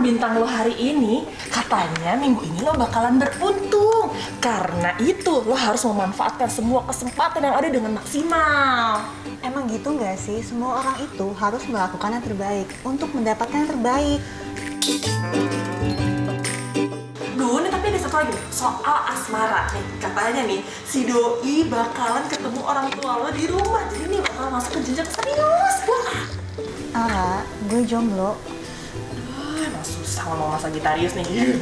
bintang lo hari ini, katanya minggu ini lo bakalan beruntung. Karena itu lo harus memanfaatkan semua kesempatan yang ada dengan maksimal. Emang gitu nggak sih? Semua orang itu harus melakukan yang terbaik untuk mendapatkan yang terbaik. Duh, nih tapi ada satu lagi soal asmara nih. Katanya nih, si Doi bakalan ketemu orang tua lo di rumah. Jadi nih bakal masuk ke jenjang serius. Wah, Ara, gue jomblo. Ah, susah sama Sagitarius nih.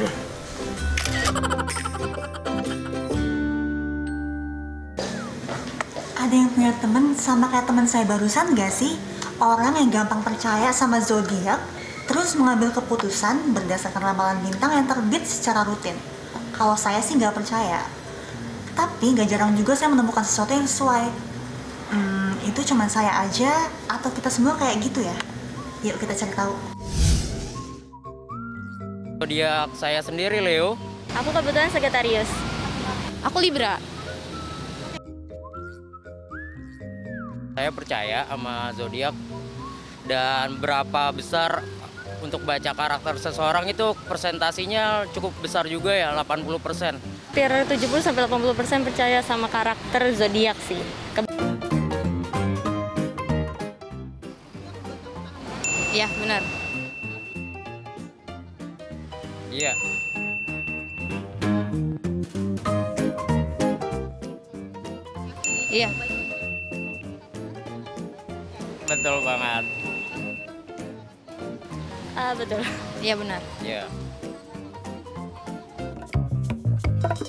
Ada yang punya temen sama kayak teman saya barusan nggak sih? Orang yang gampang percaya sama zodiak, terus mengambil keputusan berdasarkan ramalan bintang yang terbit secara rutin. Kalau saya sih nggak percaya. Tapi nggak jarang juga saya menemukan sesuatu yang sesuai. Hmm, itu cuma saya aja atau kita semua kayak gitu ya? Yuk kita cari tahu. Zodiak saya sendiri Leo. Aku kebetulan Sagittarius. Aku Libra. Saya percaya sama zodiak dan berapa besar untuk baca karakter seseorang itu presentasinya cukup besar juga ya 80%. Hampir 70 sampai 80% percaya sama karakter zodiak sih. Ke- Iya, benar. Iya. Iya. Betul banget. Ah, betul. Iya, benar. Iya.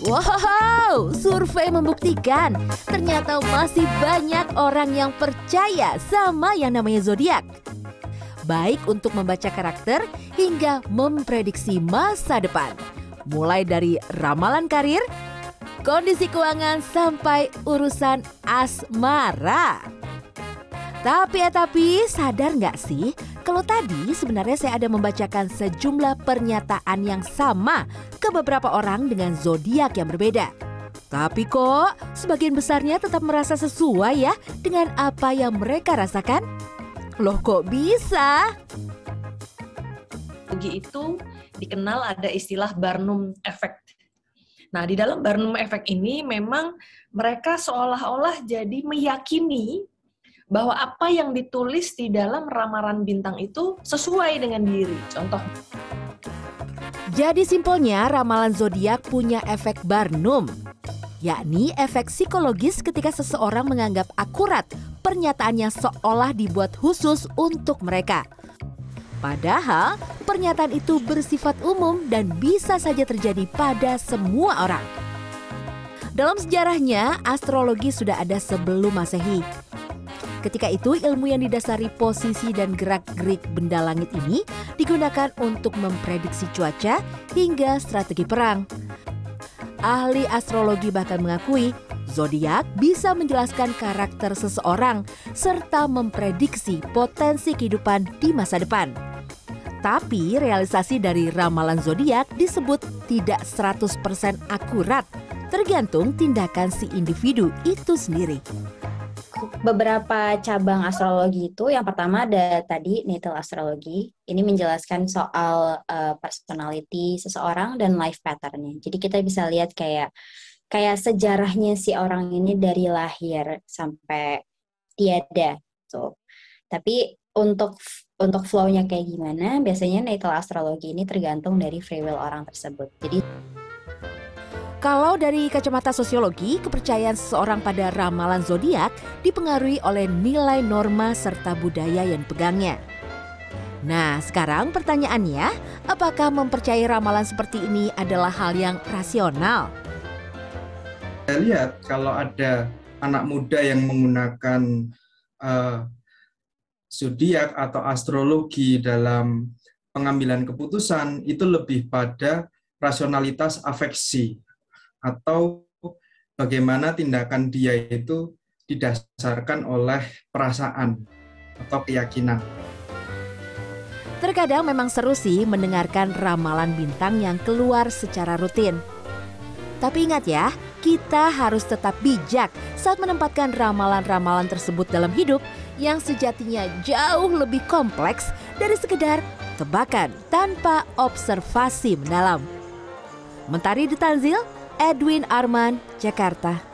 Wow, survei membuktikan ternyata masih banyak orang yang percaya sama yang namanya zodiak. Baik untuk membaca karakter hingga memprediksi masa depan. Mulai dari ramalan karir, kondisi keuangan sampai urusan asmara. Tapi ya tapi, sadar nggak sih kalau tadi sebenarnya saya ada membacakan sejumlah pernyataan yang sama ke beberapa orang dengan zodiak yang berbeda. Tapi kok sebagian besarnya tetap merasa sesuai ya dengan apa yang mereka rasakan? Loh kok bisa? psikologi itu dikenal ada istilah Barnum Effect. Nah, di dalam Barnum Effect ini memang mereka seolah-olah jadi meyakini bahwa apa yang ditulis di dalam ramalan bintang itu sesuai dengan diri. Contoh, Jadi simpelnya ramalan zodiak punya efek Barnum, yakni efek psikologis ketika seseorang menganggap akurat pernyataannya seolah dibuat khusus untuk mereka. Padahal pernyataan itu bersifat umum dan bisa saja terjadi pada semua orang. Dalam sejarahnya, astrologi sudah ada sebelum Masehi. Ketika itu, ilmu yang didasari posisi dan gerak-gerik benda langit ini digunakan untuk memprediksi cuaca hingga strategi perang. Ahli astrologi bahkan mengakui zodiak bisa menjelaskan karakter seseorang serta memprediksi potensi kehidupan di masa depan. Tapi realisasi dari ramalan zodiak disebut tidak 100% akurat, tergantung tindakan si individu itu sendiri. beberapa cabang astrologi itu yang pertama ada tadi natal astrologi ini menjelaskan soal uh, personality seseorang dan life patternnya jadi kita bisa lihat kayak kayak sejarahnya si orang ini dari lahir sampai tiada tuh tapi untuk untuk flow-nya kayak gimana biasanya natal astrologi ini tergantung dari free will orang tersebut jadi Kalau dari kacamata sosiologi, kepercayaan seseorang pada ramalan zodiak dipengaruhi oleh nilai norma serta budaya yang dipegangnya. Nah, sekarang pertanyaannya, apakah mempercayai ramalan seperti ini adalah hal yang rasional? Saya lihat kalau ada anak muda yang menggunakan uh, zodiak atau astrologi dalam pengambilan keputusan itu lebih pada rasionalitas afeksi atau bagaimana tindakan dia itu didasarkan oleh perasaan atau keyakinan. Terkadang memang seru sih mendengarkan ramalan bintang yang keluar secara rutin. Tapi ingat ya, kita harus tetap bijak saat menempatkan ramalan-ramalan tersebut dalam hidup yang sejatinya jauh lebih kompleks dari sekedar tebakan tanpa observasi mendalam. Mentari Detanzil, Edwin Arman, Jakarta.